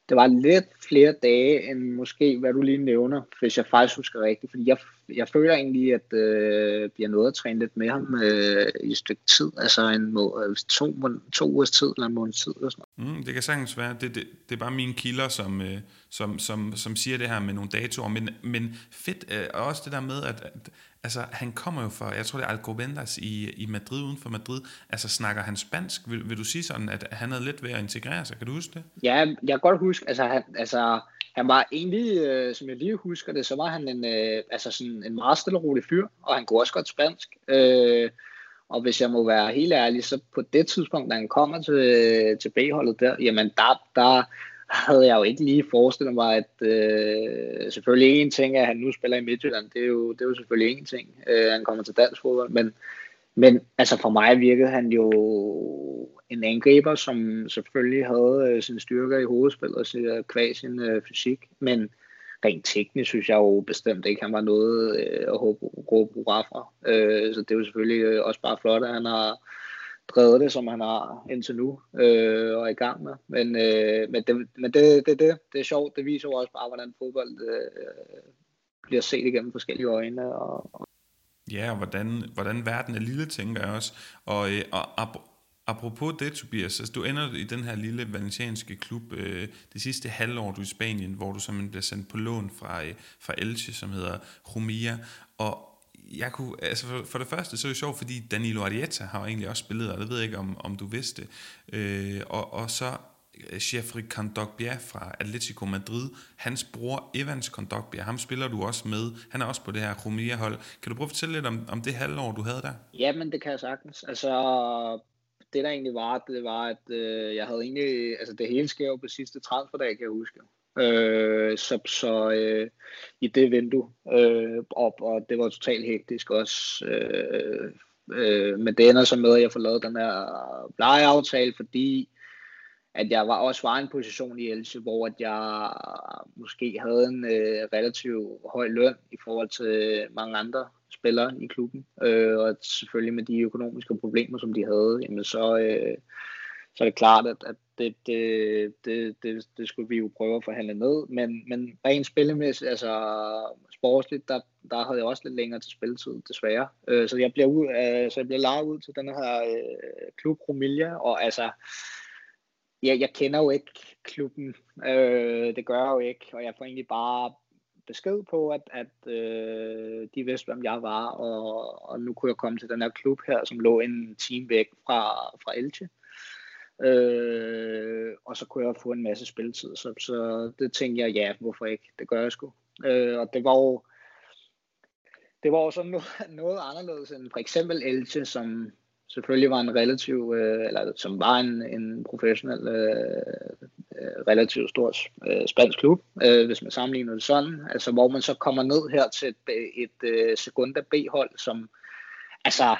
det var lidt flere dage, end måske, hvad du lige nævner, hvis jeg faktisk husker rigtigt. Fordi jeg, jeg føler egentlig, at øh, vi har nået at træne lidt med ham øh, i et stykke tid. Altså en må, øh, to, to ugers tid eller en måneds tid. Eller sådan Mm, det kan sagtens være. Det, det, det er bare mine kilder, som, øh, som, som, som siger det her med nogle datoer. Men, men fedt øh, også det der med, at, at altså, han kommer jo fra, jeg tror det er Alcobendas i, i Madrid, uden for Madrid. Altså snakker han spansk? Vil, vil du sige sådan, at han havde lidt ved at integrere sig? Kan du huske det? Ja, jeg kan godt huske, altså han, altså, han var egentlig, øh, som jeg lige husker det, så var han en, øh, altså sådan en meget stille og rolig fyr, og han kunne også godt spansk. Øh, og hvis jeg må være helt ærlig, så på det tidspunkt, da han kommer til, til B-holdet der, jamen der, der havde jeg jo ikke lige forestillet mig, at øh, selvfølgelig en ting er, at han nu spiller i Midtjylland, det er jo, det er jo selvfølgelig en ting, øh, han kommer til dansk fodbold, men, men altså for mig virkede han jo en angriber, som selvfølgelig havde øh, sine styrker i hovedspillet og øh, kvæg sin øh, fysik, men rent teknisk synes jeg jo bestemt ikke, han var noget øh, at råbe hurra fra. Øh, så det er jo selvfølgelig øh, også bare flot, at han har drevet det, som han har indtil nu, øh, og er i gang med. Men, øh, men, det, men det, det, det, det er sjovt, det viser jo også bare, hvordan fodbold øh, bliver set igennem forskellige øjne. Og, og Ja, og hvordan, hvordan verden er lille, tænker jeg også. Og, øh, og apropos det, Tobias, altså, du ender i den her lille valencianske klub øh, det sidste halvår, du er i Spanien, hvor du simpelthen bliver sendt på lån fra, øh, fra Elche, som hedder Rumia. Og jeg kunne, altså for, for det første, så er det sjovt, fordi Danilo Arieta har jo egentlig også spillet, og det ved jeg ikke, om, om du vidste. Øh, og, og så øh, Jeffrey Kondogbia fra Atletico Madrid, hans bror Evans Kondogbia, ham spiller du også med. Han er også på det her Romea-hold. Kan du prøve at fortælle lidt om, om det halvår, du havde der? Jamen, det kan jeg sagtens. Altså, det der egentlig var, det var, at øh, jeg havde egentlig, altså det hele sker jo på sidste transferdag, kan jeg huske. Øh, så så øh, i det vindue, øh, op, og det var totalt hektisk også. Øh, øh, men det ender så med, at jeg får lavet den her lejeaftale, fordi at jeg var også var i en position i Else, hvor at jeg måske havde en øh, relativt høj løn i forhold til mange andre spillere i klubben. Øh, og selvfølgelig med de økonomiske problemer, som de havde, jamen så, øh, så er det klart, at, at det, det, det, det, det skulle vi jo prøve at forhandle ned. Men, men rent spillemæssigt, altså sportsligt, der, der havde jeg også lidt længere til spilletid, desværre. Øh, så jeg bliver ud, øh, så jeg bliver lavet ud til den her øh, klub Romilia, og altså ja, jeg kender jo ikke klubben. Øh, det gør jeg jo ikke, og jeg får egentlig bare besked på, at, at øh, de vidste, hvem jeg var, og, og nu kunne jeg komme til den her klub her, som lå en time væk fra, fra Elche. Øh, og så kunne jeg få en masse spilletid, så, så det tænkte jeg, ja, hvorfor ikke? Det gør jeg sgu. Øh, og det var jo det var også noget, <laughs> noget anderledes end for eksempel Elche, som, selvfølgelig var en relativ, øh, eller som var en, en professionel, øh, relativt stor øh, spansk klub, øh, hvis man sammenligner det sådan, altså hvor man så kommer ned her til et, et øh, Segunda B-hold, som, altså,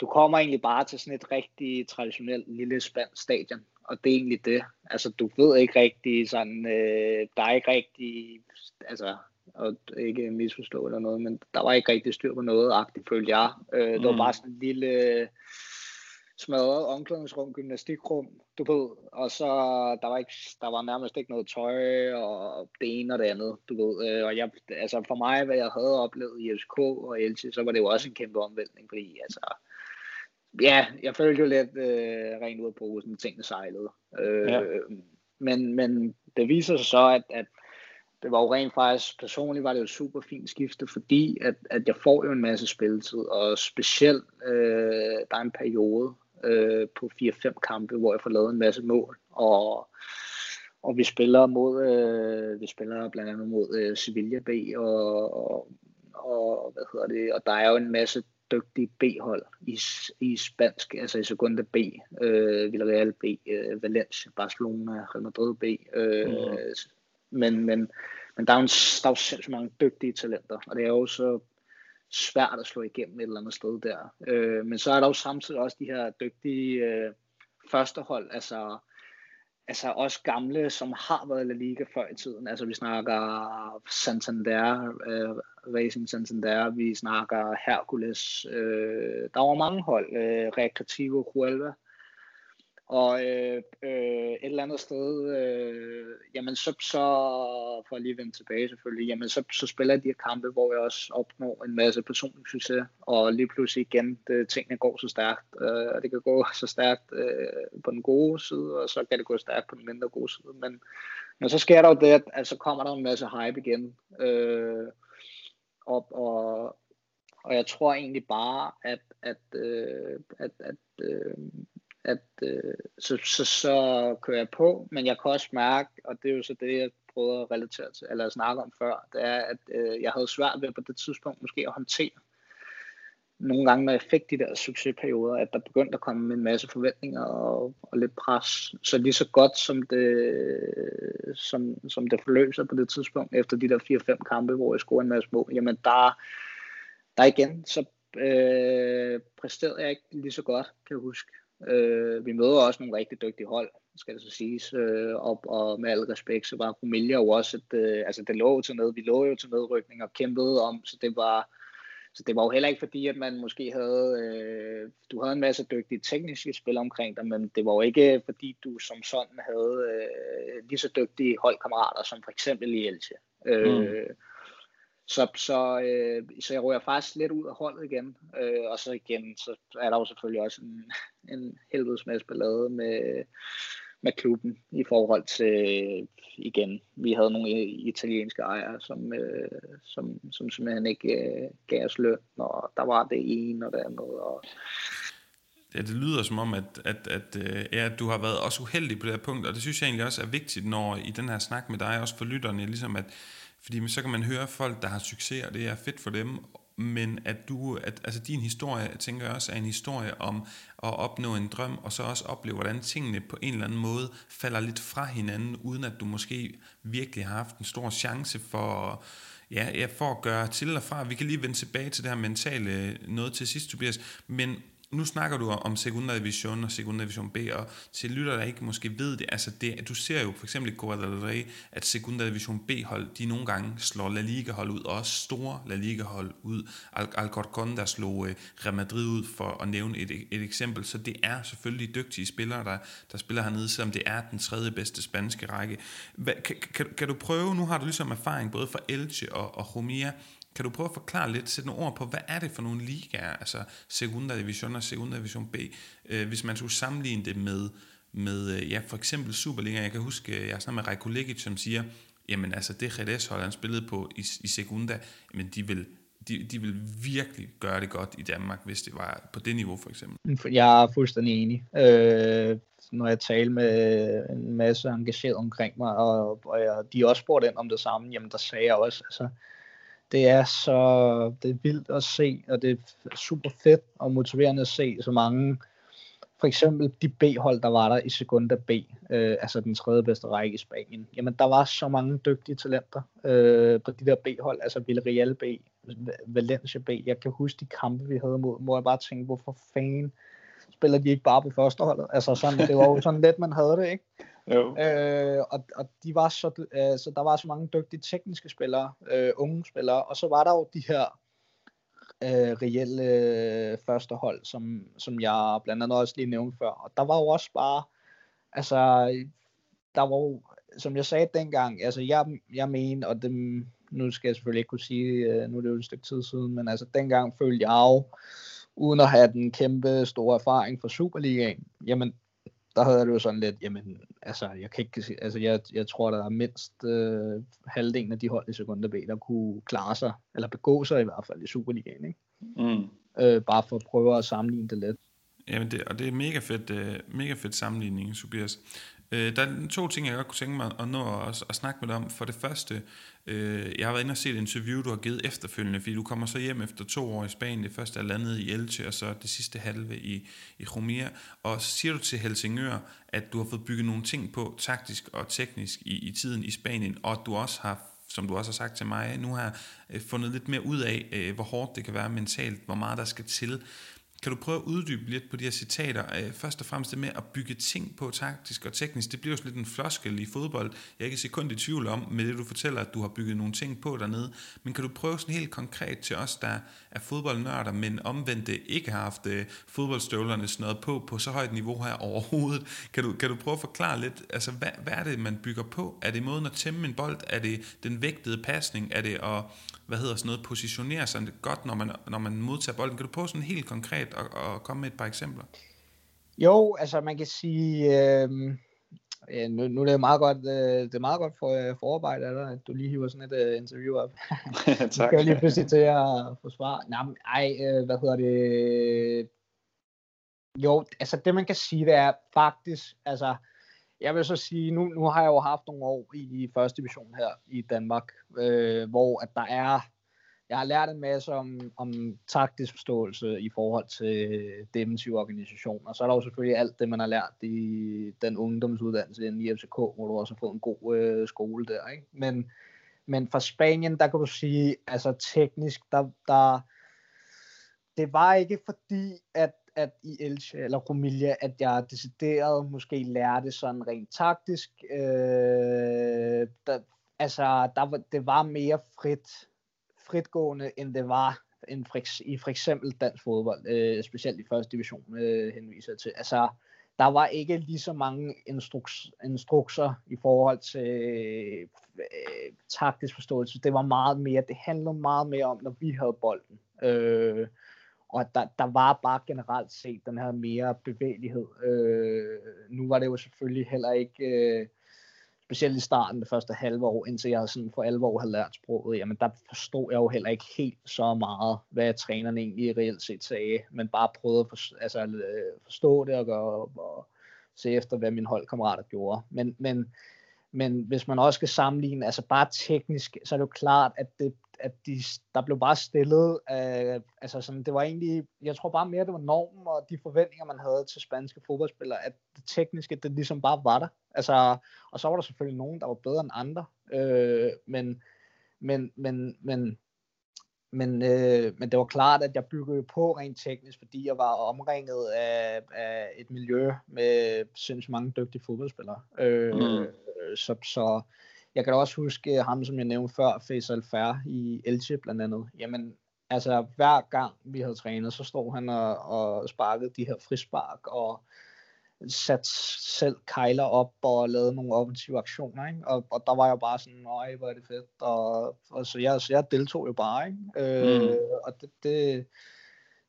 du kommer egentlig bare til sådan et rigtig traditionelt lille spansk stadion, og det er egentlig det. Altså, du ved ikke rigtig sådan, øh, der er ikke rigtig, altså, og ikke misforstå eller noget, men der var ikke rigtig styr på noget, agtigt følte jeg. Øh, mm. Det var bare sådan en lille smadret omklædningsrum, gymnastikrum, du ved, og så der var, ikke, der var nærmest ikke noget tøj, og det ene og det andet, du ved, øh, og jeg, altså for mig, hvad jeg havde oplevet i FCK og Elche, så var det jo også en kæmpe omvæltning, fordi altså, ja, jeg følte jo lidt øh, rent ud af posen, tingene sejlede. Øh, ja. men, men det viser sig så, at, at det var jo rent faktisk, personligt var det jo super fint skifte, fordi at, at jeg får jo en masse spilletid, og specielt øh, der er en periode øh, på 4-5 kampe, hvor jeg får lavet en masse mål, og, og vi spiller mod, øh, vi spiller blandt andet mod øh, Sevilla B, og, og, og, hvad hedder det, og der er jo en masse dygtige B-hold i, i spansk, altså i Segunda B, øh, Villarreal B, øh, Valencia, Barcelona, Real Madrid B, øh, mm. men, men, men der er jo, en, der er jo sindssygt mange dygtige talenter, og det er jo så svært at slå igennem et eller andet sted der. Øh, men så er der jo samtidig også de her dygtige øh, førstehold, altså, altså også gamle, som har været i La Liga før i tiden. Altså vi snakker Santander, øh, Racing Santander, vi snakker Hercules. Øh, der var mange hold, øh, Recreativo Huelva, og øh, øh, et eller andet sted, øh, jamen så, så, for at lige vende tilbage selvfølgelig, jamen så, så spiller jeg de her kampe, hvor jeg også opnår en masse personlig succes, og lige pludselig igen, det, tingene går så stærkt, øh, og det kan gå så stærkt øh, på den gode side, og så kan det gå stærkt på den mindre gode side, men, men så sker der jo det, at, at så kommer der en masse hype igen, øh, op, og, og jeg tror egentlig bare, at, at, øh, at, at øh, at øh, så, så, så kører jeg på, men jeg kan også mærke, og det er jo så det, jeg prøvede at relatere til, eller snakke om før, det er, at øh, jeg havde svært ved på det tidspunkt måske at håndtere nogle gange, når jeg fik de der succesperioder, at der begyndte at komme en masse forventninger og, og lidt pres. Så lige så godt som det, som, som det forløb sig på det tidspunkt, efter de der 4-5 kampe, hvor jeg scorede en masse mål, jamen der, der igen, så øh, præsterede jeg ikke lige så godt, kan jeg huske. Øh, vi møder også nogle rigtig dygtige hold, skal det så siges. Øh, og, og med al respekt, så var Rumilja jo også, at, øh, altså det lå til ned, vi lå jo til nedrykning og kæmpede om, så det var, så det var jo heller ikke fordi, at man måske havde, øh, du havde en masse dygtige tekniske spil omkring dig, men det var jo ikke fordi, du som sådan havde øh, lige så dygtige holdkammerater, som for eksempel i Elche. Øh, mm. Så, så, øh, så jeg rører faktisk lidt ud af holdet igen. Øh, og så igen, så er der jo selvfølgelig også en, <laughs> en helvedesmads ballade med, med klubben i forhold til, igen, vi havde nogle italienske ejere, som, øh, som, som simpelthen ikke øh, gav os løn, og der var det ene og det andet. Og, Ja, det lyder som om, at, at, at, at ja, du har været også uheldig på det her punkt, og det synes jeg egentlig også er vigtigt, når i den her snak med dig, også for lytterne, ligesom at, fordi så kan man høre folk, der har succes, og det er fedt for dem, men at du, at, altså din historie, tænker jeg også, er en historie om at opnå en drøm, og så også opleve, hvordan tingene på en eller anden måde falder lidt fra hinanden, uden at du måske virkelig har haft en stor chance for, ja, for at gøre til og fra. Vi kan lige vende tilbage til det her mentale øh, noget til sidst, Tobias, men nu snakker du om Segunda Division og Segunda Division B, og til lytter, der ikke måske ved det, altså det, du ser jo for eksempel i Copa del Rey, at Segunda Division B-hold, de nogle gange slår La Liga-hold ud, og også store La Liga-hold ud. Al Alcorcon, der slog uh, Real Madrid ud, for at nævne et, et eksempel. Så det er selvfølgelig dygtige spillere, der, der spiller hernede, selvom det er den tredje bedste spanske række. Hva, kan, kan, kan du prøve, nu har du ligesom erfaring både fra Elche og, og Romia, kan du prøve at forklare lidt, sætte nogle ord på, hvad er det for nogle ligaer, altså Segunda Division og Segunda Division B, øh, hvis man skulle sammenligne det med, med øh, ja, for eksempel Superliga. Jeg kan huske, øh, jeg har med Rejko Legic, som siger, jamen altså det Redes hold, han spillede på i, i Segunda, men de vil, de, de vil virkelig gøre det godt i Danmark, hvis det var på det niveau for eksempel. Mm, jeg er fuldstændig enig. Øh, når jeg taler med en masse engageret omkring mig, og, og jeg, de også spurgte ind om det samme, jamen der sagde jeg også, altså det er så det er vildt at se, og det er super fedt og motiverende at se så mange, for eksempel de B-hold, der var der i Segunda B, øh, altså den tredje bedste række i Spanien. Jamen, der var så mange dygtige talenter øh, på de der B-hold, altså Villarreal B, Valencia B. Jeg kan huske de kampe, vi havde mod, hvor jeg bare tænkte, hvorfor fanden spiller de ikke bare på førsteholdet? Altså sådan, det var jo sådan lidt, man havde det, ikke? Jo. Øh, og, og de var så, øh, så der var så mange dygtige tekniske spillere, øh, unge spillere, og så var der jo de her øh, reelle øh, førstehold, som, som jeg blandt andet også lige nævnte før. Og der var jo også bare, altså, der var jo, som jeg sagde dengang, altså jeg, jeg mener, og det, nu skal jeg selvfølgelig ikke kunne sige, øh, nu er det jo et stykke tid siden, men altså dengang følte jeg jo, uden at have den kæmpe store erfaring fra Superligaen, jamen der havde det jo sådan lidt, jamen, altså, jeg kan ikke, altså, jeg, jeg tror, der er mindst øh, halvdelen af de hold i sekunder B, der kunne klare sig, eller begå sig i hvert fald i Superligaen, ikke? Mm. Øh, bare for at prøve at sammenligne det lidt. Jamen, det, og det er mega fedt, uh, mega fedt sammenligning, Tobias. Øh, der er to ting, jeg godt kunne tænke mig at nå at, at snakke med dig om. For det første, øh, jeg har været inde og set et interview, du har givet efterfølgende, fordi du kommer så hjem efter to år i Spanien. Det første er landet i Elche, og så det sidste halve i, i Romia. Og så siger du til Helsingør, at du har fået bygget nogle ting på, taktisk og teknisk, i, i tiden i Spanien, og at du også har som du også har sagt til mig, nu har øh, fundet lidt mere ud af, øh, hvor hårdt det kan være mentalt, hvor meget der skal til. Kan du prøve at uddybe lidt på de her citater? Øh, først og fremmest det med at bygge ting på taktisk og teknisk. Det bliver jo sådan lidt en floskel i fodbold. Jeg er ikke sekund i tvivl om, med det du fortæller, at du har bygget nogle ting på dernede. Men kan du prøve sådan helt konkret til os, der er fodboldnørder, men omvendt ikke har haft øh, fodboldstøvlerne noget på på så højt niveau her overhovedet. Kan du, kan du prøve at forklare lidt, altså hvad, hvad er det, man bygger på? Er det måden at tæmme en bold? Er det den vægtede pasning? Er det at hvad hedder sådan noget, positionere sig godt, når man, når man modtager bolden. Kan du prøve sådan helt konkret at, at komme med et par eksempler? Jo, altså man kan sige, øh, nu, nu er det meget godt, øh, det er meget godt for øh, forarbejde af dig, at du lige hiver sådan et øh, interview op. <laughs> tak. Du kan lige pludselig til at få svar. Nej, men, ej, øh, hvad hedder det? Jo, altså det man kan sige, det er faktisk, altså jeg vil så sige, nu, nu har jeg jo haft nogle år i første division her i Danmark, øh, hvor at der er, jeg har lært en masse om, om taktisk forståelse i forhold til defensiv organisation, og så er der jo selvfølgelig alt det, man har lært i den ungdomsuddannelse i FCK, hvor du også har fået en god øh, skole der, ikke? Men, men fra Spanien, der kan du sige, altså teknisk, der, der det var ikke fordi, at at i Elche eller Romilja, at jeg decideret måske lærte sådan rent taktisk. Øh, der, altså, der var, det var mere frit, fritgående, end det var end for, i for eksempel dansk fodbold, øh, specielt i første division, øh, henviser til. Altså, der var ikke lige så mange instruks, instrukser i forhold til øh, taktisk forståelse. Det var meget mere, det handlede meget mere om, når vi havde bolden. Øh, og der, der var bare generelt set den her mere bevægelighed. Øh, nu var det jo selvfølgelig heller ikke, øh, specielt i starten, det første halve år, indtil jeg sådan for alvor havde lært sproget, jamen der forstod jeg jo heller ikke helt så meget, hvad træneren egentlig reelt set sagde, men bare prøvede at for, altså, øh, forstå det og, gøre, og se efter, hvad mine holdkammerater gjorde. Men, men, men hvis man også skal sammenligne, altså bare teknisk, så er det jo klart, at det, at de, der blev bare stillet, øh, altså sådan, det var egentlig, jeg tror bare mere, det var normen og de forventninger, man havde til spanske fodboldspillere, at det tekniske, det ligesom bare var der. Altså, og så var der selvfølgelig nogen, der var bedre end andre, øh, men, men, men, men, men, øh, men det var klart, at jeg byggede på rent teknisk, fordi jeg var omringet af, af et miljø med sindssygt mange dygtige fodboldspillere. Øh, mm. Så, så jeg kan da også huske ham, som jeg nævnte før, Faisal Fer i Elche blandt andet. Jamen, altså hver gang vi havde trænet, så stod han og, og sparkede de her frispark og sat selv kejler op og lavede nogle offensive aktioner, ikke? Og, og der var jeg bare sådan, nej, hvor er det fedt, og, og så, jeg, så jeg deltog jo bare, ikke? Øh, mm. og det, det,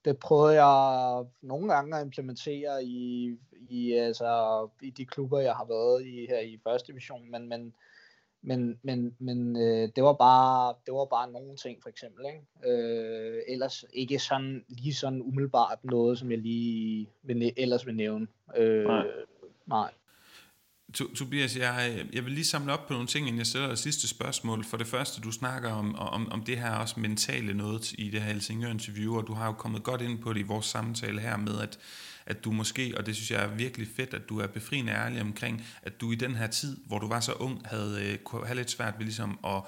det prøvede jeg nogle gange at implementere i, i, altså, i de klubber, jeg har været i her i første division, men, men men, men, men øh, det var bare det var bare nogle ting for eksempel ikke? Øh, ellers ikke sådan lige sådan umiddelbart noget som jeg lige vil, ellers vil nævne øh, nej. nej. Tobias, jeg, jeg vil lige samle op på nogle ting, inden jeg stiller det sidste spørgsmål. For det første, du snakker om, om, om det her også mentale noget i det her Helsingør-interview, og du har jo kommet godt ind på det i vores samtale her med, at, at du måske, og det synes jeg er virkelig fedt, at du er befriende ærlig omkring, at du i den her tid, hvor du var så ung, havde, øh, kunne have lidt svært ved ligesom at,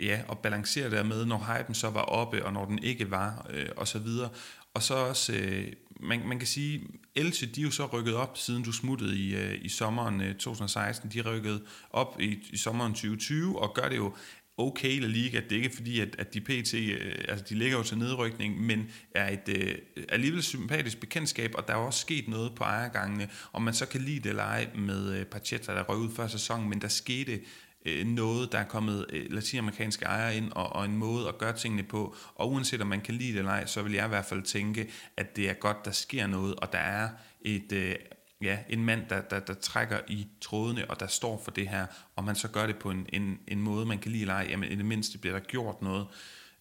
ja, at balancere det med, når hypen så var oppe, og når den ikke var, øh, og så videre. Og så også, øh, man, man kan sige, Else, de er jo så rykket op, siden du smuttede i, øh, i sommeren øh, 2016. De rykkede op i, i sommeren 2020, og gør det jo okay La Liga. Det er ikke fordi, at, at de PT, øh, altså de ligger jo til nedrykning, men er et øh, alligevel sympatisk bekendtskab, og der er også sket noget på ejergangene, om man så kan lide det eller ej med øh, Pacheta, der røg ud før sæsonen, men der skete øh, noget, der er kommet øh, latinamerikanske ejere ind, og, og en måde at gøre tingene på, og uanset om man kan lide det eller ej, så vil jeg i hvert fald tænke, at det er godt, der sker noget, og der er et øh, ja, en mand, der, der, der trækker i trådene, og der står for det her, og man så gør det på en, en, en måde, man kan lide eller ej, jamen i det mindste bliver der gjort noget.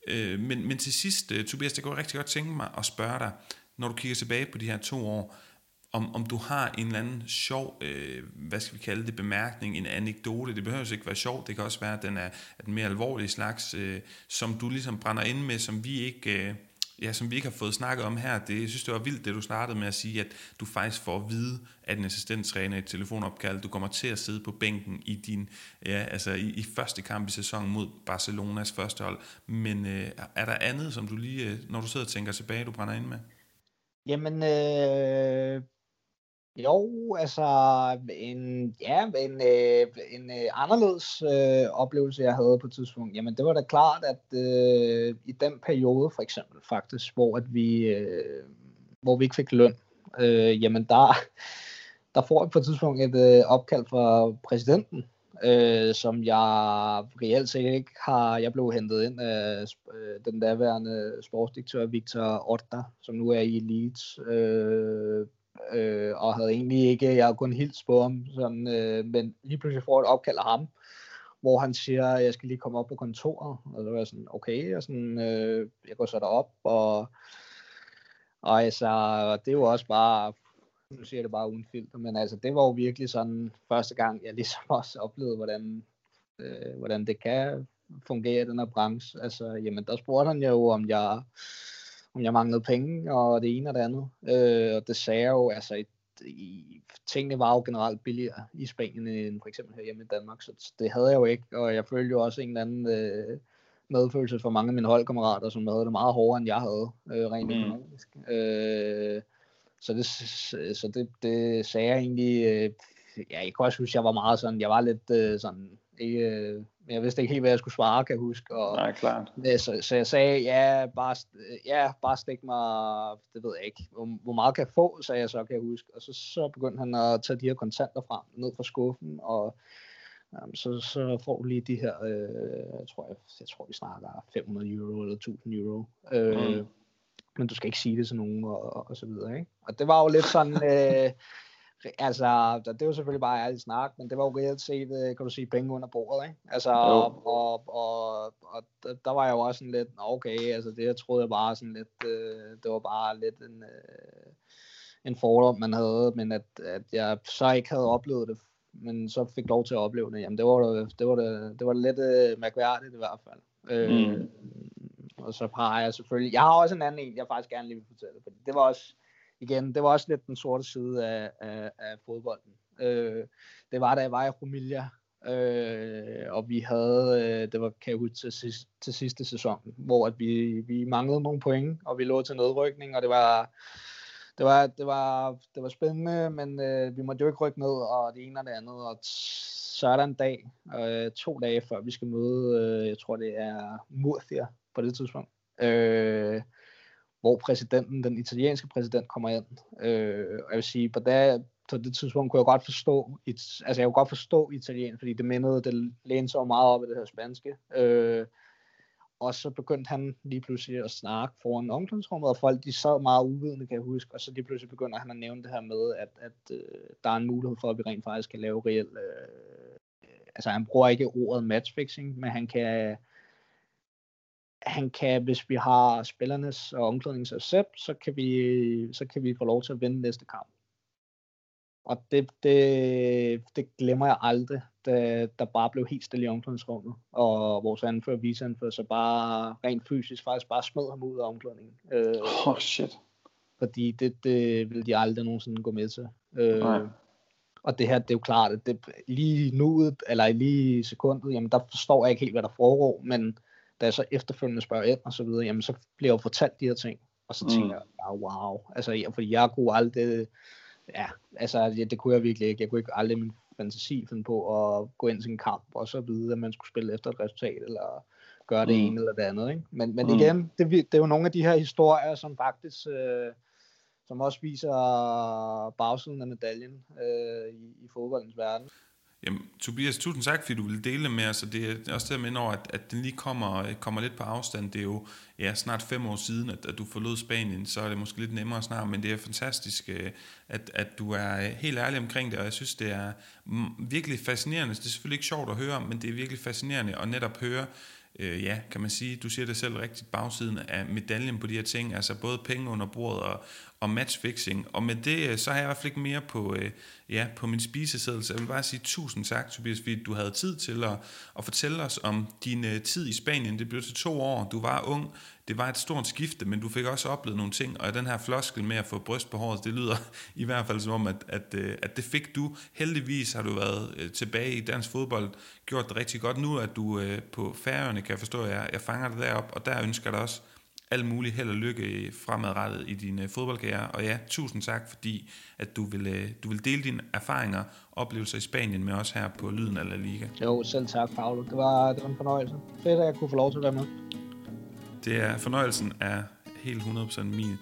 Øh, men, men til sidst, uh, Tobias, det kunne rigtig godt tænke mig at spørge dig, når du kigger tilbage på de her to år, om, om du har en eller anden sjov, øh, hvad skal vi kalde det, bemærkning, en anekdote, det behøver ikke være sjov, det kan også være, at den er, at den mere alvorlige slags, øh, som du ligesom brænder ind med, som vi ikke... Øh, ja, som vi ikke har fået snakket om her, det, jeg synes, det var vildt, det du startede med at sige, at du faktisk får at vide, at en assistenttræner i et telefonopkald, du kommer til at sidde på bænken i din, ja, altså i, i første kamp i sæsonen mod Barcelonas første hold. Men øh, er der andet, som du lige, øh, når du sidder og tænker tilbage, du brænder ind med? Jamen, øh, jo, altså en, ja, en, øh, en øh, anderledes øh, oplevelse, jeg havde på et tidspunkt, jamen det var da klart, at øh, i den periode for eksempel faktisk, hvor, at vi, øh, hvor vi ikke fik løn, øh, jamen der, <laughs> der får jeg på et tidspunkt et øh, opkald fra præsidenten, øh, som jeg reelt set ikke har, jeg blev hentet ind af øh, den daværende sportsdirektør Victor Otter, som nu er i Leeds, øh, øh, og havde egentlig ikke, jeg havde kun helt på ham, sådan, øh, men lige pludselig får et opkald af ham, hvor han siger, at jeg skal lige komme op på kontoret, og så var jeg sådan, okay, og sådan, øh, jeg går så derop, og, og altså, det var også bare, nu siger jeg det bare uden filter, men altså, det var jo virkelig sådan første gang, jeg ligesom <laughs> også oplevede, hvordan, øh, hvordan det kan fungere i den her branche. Altså, jamen, der spurgte han jo, om jeg, om jeg manglede penge, og det ene og det andet. Øh, og det sagde jo, altså, i, i, tingene var jo generelt billigere i Spanien end for eksempel her hjemme i Danmark, så det havde jeg jo ikke, og jeg følte jo også en eller anden øh, medfølelse for mange af mine holdkammerater, som havde det meget hårdere, end jeg havde, øh, rent mm. økonomisk. Øh, så det, så det, det sagde jeg egentlig, øh, ja, jeg kan også huske, jeg var meget sådan, jeg var lidt øh, sådan, ikke, øh, jeg vidste ikke helt, hvad jeg skulle svare, kan jeg huske. Og, Nej, klart. Så, så jeg sagde, ja, bare, ja, bare stik mig, det ved jeg ikke, hvor, hvor meget kan jeg få, sagde jeg så, kan jeg huske. Og så, så begyndte han at tage de her kontanter frem, ned fra skuffen, og så, så får du lige de her, øh, jeg, tror, jeg, jeg tror, vi snakker 500 euro eller 1000 euro. Øh, mm. Men du skal ikke sige det til nogen, og, og så videre, ikke? Og det var jo lidt sådan, øh, <laughs> altså, det var selvfølgelig bare ærligt snak, men det var jo reelt set, øh, kan du sige, penge under bordet, ikke? Altså, og, og, og, og, der var jeg jo også sådan lidt, okay, altså det jeg troede jeg bare sådan lidt, øh, det var bare lidt en, øh, en fordom, man havde, men at, at jeg så ikke havde oplevet det, men så fik lov til at opleve det, jamen det var det, det var det, det var lidt øh, mærkværdigt i hvert fald. Øh, mm. Og så har jeg selvfølgelig, jeg har også en anden en, jeg faktisk gerne lige vil fortælle, fordi det var også, igen, det var også lidt den sorte side af, af, af fodbolden. Øh, det var da jeg var i Romilja, øh, og vi havde, øh, det var kan jeg huske, til, sidste, til sidste sæson, hvor at vi, vi manglede nogle point, og vi lå til nedrykning, og det var, det var, det var, det var spændende, men øh, vi måtte jo ikke rykke ned, og det ene og det andet, og så er der en dag, øh, to dage før vi skal møde, øh, jeg tror det er Murcia på det tidspunkt, øh, hvor præsidenten, den italienske præsident, kommer ind. Øh, og jeg vil sige, på det, på det tidspunkt kunne jeg godt forstå, it, altså jeg kunne godt forstå italien, fordi det mindede, det lænede så meget op i det her spanske. Øh, og så begyndte han lige pludselig at snakke foran omklædningsrummet, og folk de sad meget uvidende, kan jeg huske, og så lige pludselig begynder han at nævne det her med, at, at øh, der er en mulighed for, at vi rent faktisk kan lave reelt, øh, altså han bruger ikke ordet matchfixing, men han kan, han kan, hvis vi har spillernes og omklædningens accept, så kan vi, så kan vi få lov til at vinde næste kamp. Og det, det, det glemmer jeg aldrig, da der bare blev helt stille i omklædningsrummet, og vores anfører, viseanfører, så bare rent fysisk faktisk bare smed ham ud af omklædningen. Øh, oh shit. Fordi det, det ville de aldrig nogensinde gå med til. Øh, Nej. Og det her, det er jo klart, at det, lige nu, eller lige i sekundet, jamen der forstår jeg ikke helt, hvad der foregår, men da jeg så efterfølgende spørger ind og så videre, jamen så bliver jeg jo fortalt de her ting, og så tænker mm. jeg, ja, wow, altså, ja, fordi jeg kunne aldrig, ja, altså, ja, det kunne jeg virkelig ikke, jeg kunne ikke aldrig min fantasi finde på at gå ind til en kamp, og så vide, at man skulle spille efter et resultat, eller gøre det mm. ene eller det andet, ikke? Men, men mm. igen, det, det er jo nogle af de her historier, som faktisk, øh, som også viser bagsiden af medaljen øh, i, i fodboldens verden. Jamen, Tobias, tusind tak, fordi du ville dele med os, og det er også det, jeg over, at, at den lige kommer, øh, kommer lidt på afstand. Det er jo ja, snart fem år siden, at, at du forlod Spanien, så er det måske lidt nemmere snart, men det er fantastisk, øh, at, at du er øh, helt ærlig omkring det, og jeg synes, det er mm, virkelig fascinerende. Det er selvfølgelig ikke sjovt at høre, men det er virkelig fascinerende at netop høre, øh, ja, kan man sige, du siger det selv rigtigt, bagsiden af medaljen på de her ting, altså både penge under bordet og, og matchfixing. Og med det, øh, så har jeg i hvert fald ikke mere på, øh, ja, på min spiseseddel, så jeg vil bare sige tusind tak, Tobias, fordi du havde tid til at, at fortælle os om din øh, tid i Spanien. Det blev til to år, du var ung, det var et stort skifte, men du fik også oplevet nogle ting, og den her floskel med at få bryst på håret, det lyder <laughs> i hvert fald som om, at, at, øh, at det fik du. Heldigvis har du været øh, tilbage i dansk fodbold, gjort det rigtig godt. Nu at du øh, på færøerne, kan jeg forstå, at jeg, jeg fanger det derop, og der ønsker jeg dig også alt muligt held og lykke fremadrettet i din fodboldkarriere. Og ja, tusind tak, fordi at du vil, du vil dele dine erfaringer og oplevelser i Spanien med os her på Lyden af La Liga. Jo, selv tak, Paolo. Det var, det var en fornøjelse. Fedt, at jeg kunne få lov til at være med. Det er fornøjelsen er helt 100% min.